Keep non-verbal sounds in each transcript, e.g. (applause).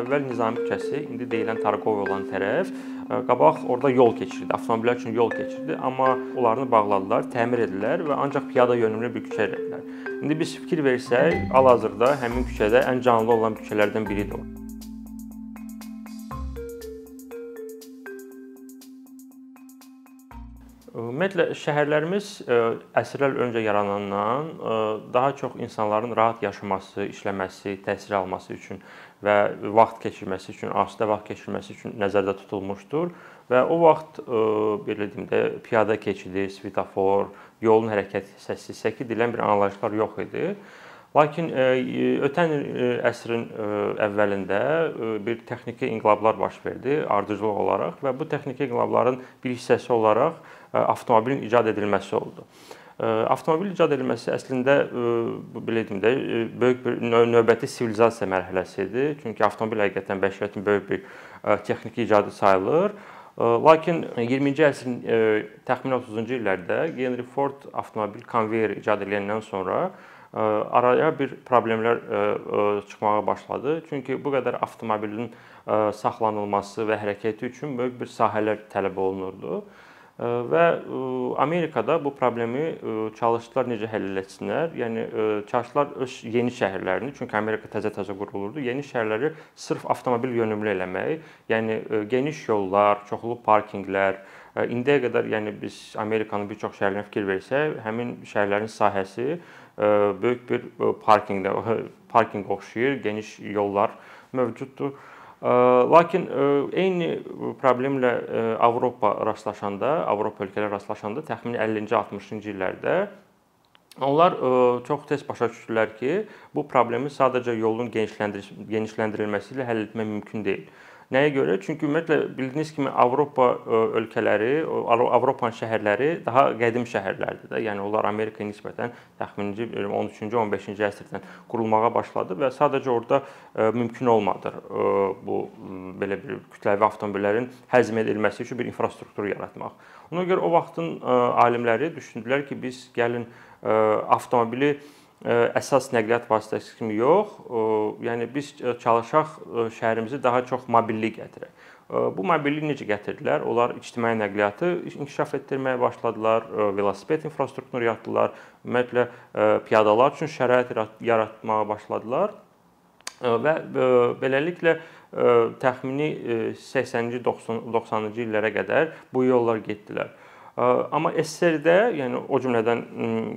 əvvəl Nizami küçəsi, indi deyilən Tarkov olan tərəf qabaq orada yol keçirdi, avtomobillər üçün yol keçirdi, amma onlarını bağladılar, təmir etdilər və ancaq piyada yönümlü bir küçə elədilər. İndi biz fikir versək, hal-hazırda həmin küçədə ən canlı olan küçələrdən biridir o. Ümumiyyətlə şəhərlərimiz əsrlər öncə yaranandan daha çox insanların rahat yaşaması, işləməsi, təhsil alması üçün və vaxt keçirməsi üçün, asudə vaxt keçirməsi üçün nəzərdə tutulmuşdur və o vaxt belə deyim də piyada keçidi, svetofor, yolun hərəkət hissəsi, səki deyilən bir anlayışlar yox idi. Lakin ötən əsrin əvvəlində bir texniki inqilablar baş verdi ardıcıl olaraq və bu texniki inqilabların bir hissəsi olaraq avtomobilin icad edilməsi oldu. Avtomobil icad edilməsi əslində belə deyim də böyük bir növbəti sivilizasiya mərhələsi idi. Çünki avtomobil həqiqətən bəşəriyyətin böyük bir texniki icadı sayılır. Lakin 20-ci əsrin təxminən 30-cu illərdə Henry Ford avtomobil konveyer icad ediləndən sonra araya bir problemlər çıxmağa başladı. Çünki bu qədər avtomobilin saxlanılması və hərəkəti üçün böyük bir sahələr tələb olunurdu və Amerikada bu problemi çalışdılar necə həll etsinlər. Yəni çalışdılar öz yeni şəhərlərini, çünki Amerika təzə-təzə qurulurdu, yeni şəhərləri sırf avtomobil yönümlü eləmək, yəni geniş yollar, çoxlu parkinqlər, indiyə qədər yəni biz Amerikanın bir çox şəhərlərinə fikir versək, həmin şəhərlərin sahəsi böyük bir parkinqdə parkinq (laughs) oxşayır, geniş yollar mövcuddur. Lakin eyni problemlə Avropa rastlaşanda, Avropa ölkələri rastlaşanda təxminən 50-ci, 60-cı illərdə onlar çox tez başa düşdülər ki, bu problemi sadəcə yolun genişləndirilməsi ilə həll etmək mümkün deyil. Nəyə görə? Çünki ümumiyyətlə bildiyiniz kimi Avropa ölkələri, Avropanın şəhərləri daha qədim şəhərlərdir də. Yəni onlar Amerikaya nisbətən təxminən 13-cü, 15-ci əsrdən qurulmağa başladı və sadəcə orada mümkün olmadı bu belə bir kütləvi avtomobillərin həzm edilməsi üçün bir infrastruktur yaratmaq. Ona görə o vaxtın alimləri düşündülər ki, biz gəlin avtomobili əsas nəqliyyat vasitəsi kimi yox, yəni biz çalışaq şəhərimizə daha çox mobillik gətirək. Bu mobilliyi necə gətirdilər? Onlar ictimai nəqliyyatı inkişaf etdirməyə başladılar, velosiped infrastrukturunu yaratdılar, ümumiyyətlə piyadalar üçün şərait yaratmağa başladılar və beləliklə təxmini 80-ci 90-cı illərə qədər bu yollar getdilər. Amma SSR-də, yəni o cümlədən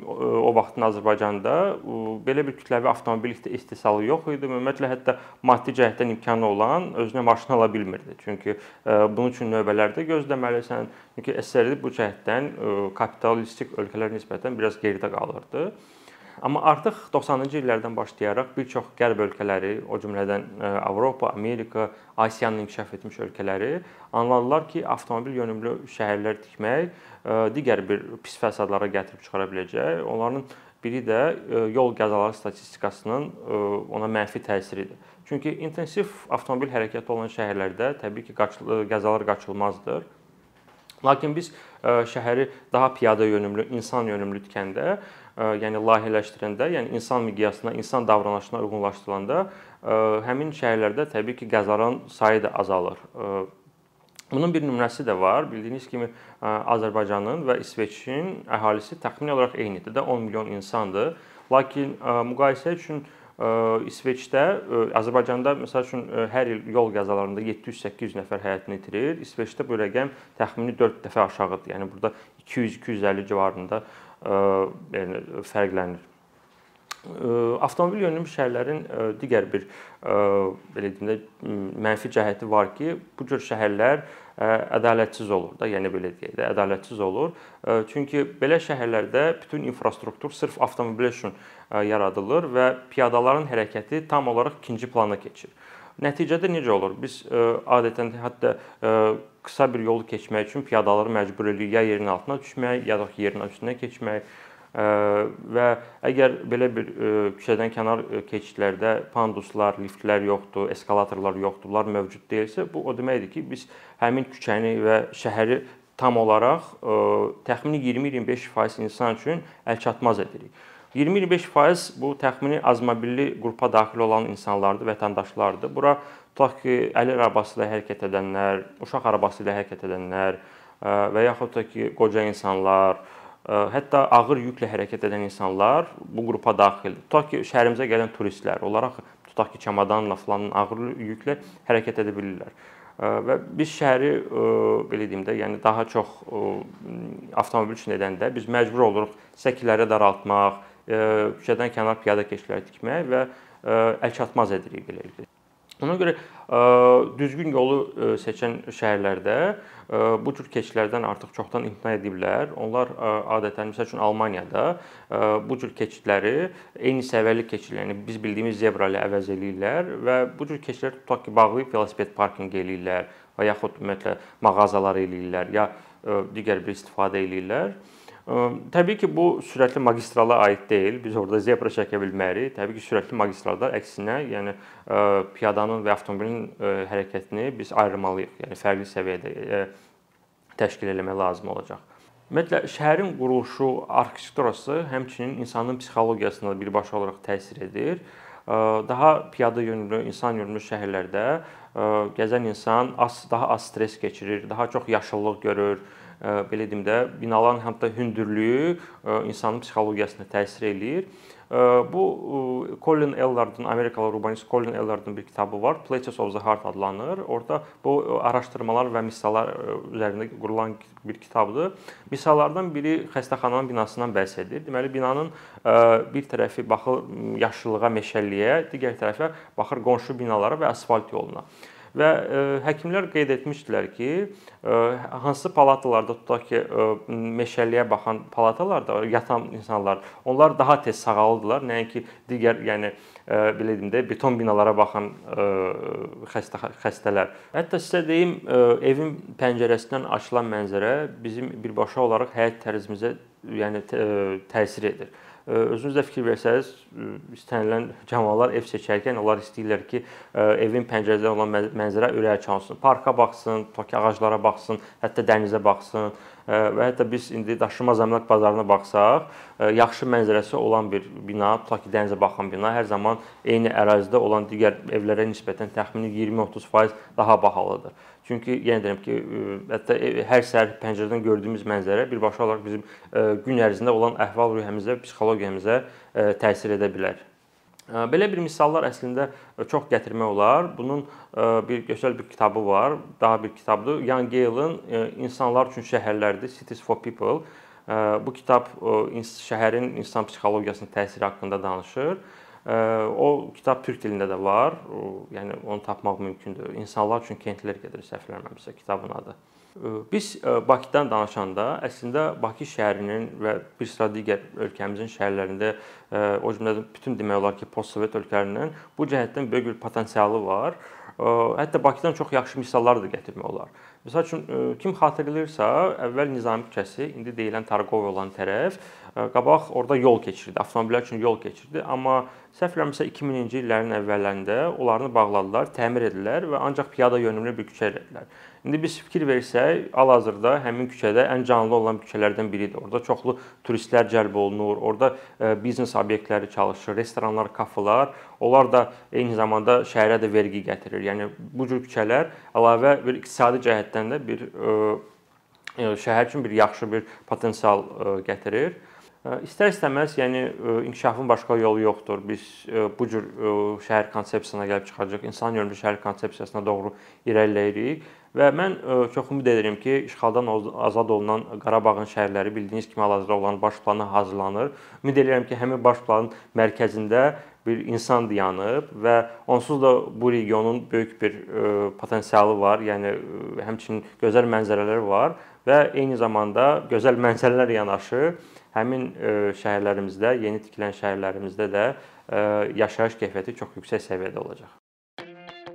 o vaxtın Azərbaycanda belə bir kütləvi avtomobil istehsalı yox idi. Ümumiyyətlə hətta maddi cəhətdən imkanı olan özünə maşın ala bilmirdi. Çünki bunun üçün növbələrdə gözləməlisən. Çünki SSR bu cəhətdən kapitalistik ölkələrə nisbətən biraz geridə qalırdı. Amma artıq 90-cı illərdən başlayaraq bir çox qərb ölkələri, o cümlədən Avropa, Amerika, Asiyanın inkişaf etmiş ölkələri anladılar ki, avtomobil yönümlü şəhərlər tikmək digər bir pis fəsadlara gətirib çıxara biləcək. Onların biri də yol qəzaları statistikasının ona mənfi təsiridir. Çünki intensiv avtomobil hərəkəti olan şəhərlərdə təbii ki, qəzalar qaçılmazdır. Lakin biz şəhəri daha piyada yönümlü, insan yönümlü tikəndə yəni layihələşdirəndə, yəni insan miqyasına, insan davranışına uyğunlaşdırılanda həmin şəhərlərdə təbii ki, qəzaların sayı da azalır. Bunun bir nümunəsi də var. Bildiyiniz kimi Azərbaycanın və İsveçin əhalisi təxmini olaraq eynidir də 10 milyon insandır. Lakin müqayisə üçün İsveçdə, Azərbaycanda məsəl üçün hər il yol qəzalarında 700-800 nəfər həyatını itirir. İsveçdə bu rəqəm təxmini 4 dəfə aşağıdır. Yəni burada 200-250 civarında yəni fərqlənir. Avtomobil yönümlü şəhərlərin digər bir belə deyim də mənfi cəhəti var ki, bu cür şəhərlər ədalətsiz olur da, yəni belə deyək də, ədalətsiz olur. Çünki belə şəhərlərdə bütün infrastruktur sırf avtomobillər üçün yaradılır və piyadaların hərəkəti tam olaraq ikinci plana keçir. Nəticədə necə olur? Biz adətən hətta qısa bir yolu keçmək üçün piyadaları məcbur edirik ya yerin altına düşmək, ya da yerin üstünə keçmək və əgər belə bir küçədən kənar keçidlərdə panduslar, liftlər yoxdur, eskalatorlar yoxdur, bunlar mövcud deyilsə, bu o deməkdir ki, biz həmin küçəni və şəhəri tam olaraq təxmini 20-25% insan üçün əlçatmaz edirik. 20-25% bu təxmini azmobilli qrupa daxil olan insanlardır, vətəndaşlardır. Bura tutaq ki, əl arabası ilə hərəkət edənlər, uşaq arabası ilə hərəkət edənlər və yaxud da ki, qoca insanlar, hətta ağır yüklə hərəkət edən insanlar bu qrupa daxildir. Tutaq ki, şəhərimizə gələn turistlər, onlara tutaq ki, çamadanla falan ağır yüklə hərəkət edə bilirlər və biz şəhəri belə deyim də, yəni daha çox avtomobil üçün edəndə biz məcbur oluruq səkiləri daraltmaq, küçədən kənar piyada keçidləri tikmək və əlçatmaz edirik beləliklə. Ona görə düzgün yolu seçən şəhərlərdə bu cür keçidlərdən artıq çoxdan imtina ediblər. Onlar adətən məsəl üçün Almaniyada bu cür keçidləri eyni səviyyəli keçidlərini yəni biz bildiyimiz zebra ilə əvəz eləyirlər və bu cür keçidlər tutaq ki, bağlayıb velosiped parkinqi eləyirlər və yaxud ümumiyyətlə mağazalar eləyirlər ya digər bir istifadə eləyirlər. Təbii ki, bu sürətli magistrala aid deyil. Biz orada zebra çəkə bilmərik. Təbii ki, sürətli magistralda əksinə, yəni piyadanın və avtomobilin hərəkətini biz ayırmalıyıq. Yəni fərqli səviyyədə təşkil etmək lazım olacaq. Ümumiyyətlə şəhərin quruluşu, arxitekturası həmçinin insanın psixologiyasına da birbaşa olaraq təsir edir. Daha piyada yönümlü, insan yönümlü şəhərlərdə gəzən insan az daha az stress keçirir, daha çox yaşıllıq görür, belə deyim də, binaların hətta hündürlüyü insanın psixologiyasına təsir eləyir. Bu Colin Ellardın, Amerikalı urbanist Colin Ellardın bir kitabı var, Places of the Heart adlanır. Orada bu araşdırmalar və misallar üzərində qurulan bir kitabdır. Misallardan biri xəstəxananın binasından bəhs edir. Deməli binanın bir tərəfi baxır yaşıllığa, meşəlliyə, digər tərəfə baxır qonşu binalara və asfalt yoluna. Və e, həkimlər qeyd etmişdilər ki, e, hansı palatalarda tutaq ki, e, meşəliyə baxan palatalarda yatan insanlar, onlar daha tez sağalırdılar, nəinki digər, yəni belə deyim də, beton binalara baxan xəstə xəstələr. Hətta sizə deyim, evin pəncərəsindən açılan mənzərə bizim birbaşa olaraq həyat tərzimizə yəni təsir edir. Özünüz də fikir versəniz, istənilən cavanlar ev seçərkən onlar istəyirlər ki, evin pəncərədən olan mənzərə ürəyə çalsın. Parka baxsın, tutaq ki, ağaclara baxsın, hətta dənizə baxsın və hətta biz indi daşınmaz əmlak bazarına baxsaq, yaxşı mənzərəsi olan bir bina, tutaq ki, dənizə baxan bina hər zaman eyni ərazidə olan digər evlərə nisbətən təxmini 20-30% daha bahalıdır. Çünki yenə deyirəm ki, hətta hər səhər pəncərədən gördüyümüz mənzərə birbaşa olaraq bizim gün ərzində olan əhval-ruhiyyəmizə, psixologiyamıza təsir edə bilər. Belə bir misallar əslində çox gətirmək olar. Bunun bir gözəl bir kitabı var. Daha bir kitabdır. Young Gale-ın İnsanlar üçün şəhərlərdir, Cities for People. Bu kitab şəhərin insan psixologiyasının təsiri haqqında danışır. O kitab türk dilində də var. Yəni onu tapmaq mümkündür. İnsanlar üçün kəndlər gedir səhvləmirəmsə kitabın adı. Biz Bakıdan danışanda əslində Bakı şəhərinin və bir sıra digər ölkəmizin şəhərlərində o cümlədən bütün demək olar ki, postsovet ölkələrinin bu cəhətdən böyük bir potensialı var. Hətta Bakıdan çox yaxşı misallar da gətirmək olar. Məsəl üçün kim xatırlayırsa, əvvəl Nizami küçəsi, indi deyilən Targov olan tərəf, qabaq orada yol keçirdi, avtomobillər üçün yol keçirdi, amma səhv eləmirəmsə 2000-ci illərin əvvəllərində onlarını bağladılar, təmir etdilər və ancaq piyada yönümlü bir küçə elədilər. İndi biz fikir versək, hal-hazırda həmin küçədə ən canlı olan küçələrdən biridir. Orada çoxlu turistlər cəlb olunur, orada biznes obyektləri çalışır, restoranlar, kafelar. Onlar da eyni zamanda şəhərə də vergi gətirir. Yəni bu cür küçələr əlavə bir iqtisadi cəhətdən də bir şəhər üçün bir yaxşı bir potensial gətirir. İstər-istəməz, yəni inkişafın başqa yolu yoxdur. Biz bu cür şəhər konsepsiyasına gəlib çıxacağıq, insan yönümlü şəhər konsepsiyasına doğru irəliləyirik və mən çox ümid edirəm ki, işğaldan azad olunan Qarabağın şəhərləri bildiyiniz kimi hal-hazırda olan baş planı hazırlanır. Ümid edirəm ki, həmin baş planın mərkəzində bir insan dayanıb və onsuz da bu regionun böyük bir potensialı var. Yəni həmçinin gözəl mənzərələri var və eyni zamanda gözəl mənzərələr yanaşı həmin e, şəhərlərimizdə, yeni tikilən şəhərlərimizdə də e, yaşayış keyfiyyəti çox yüksək səviyyədə olacaq.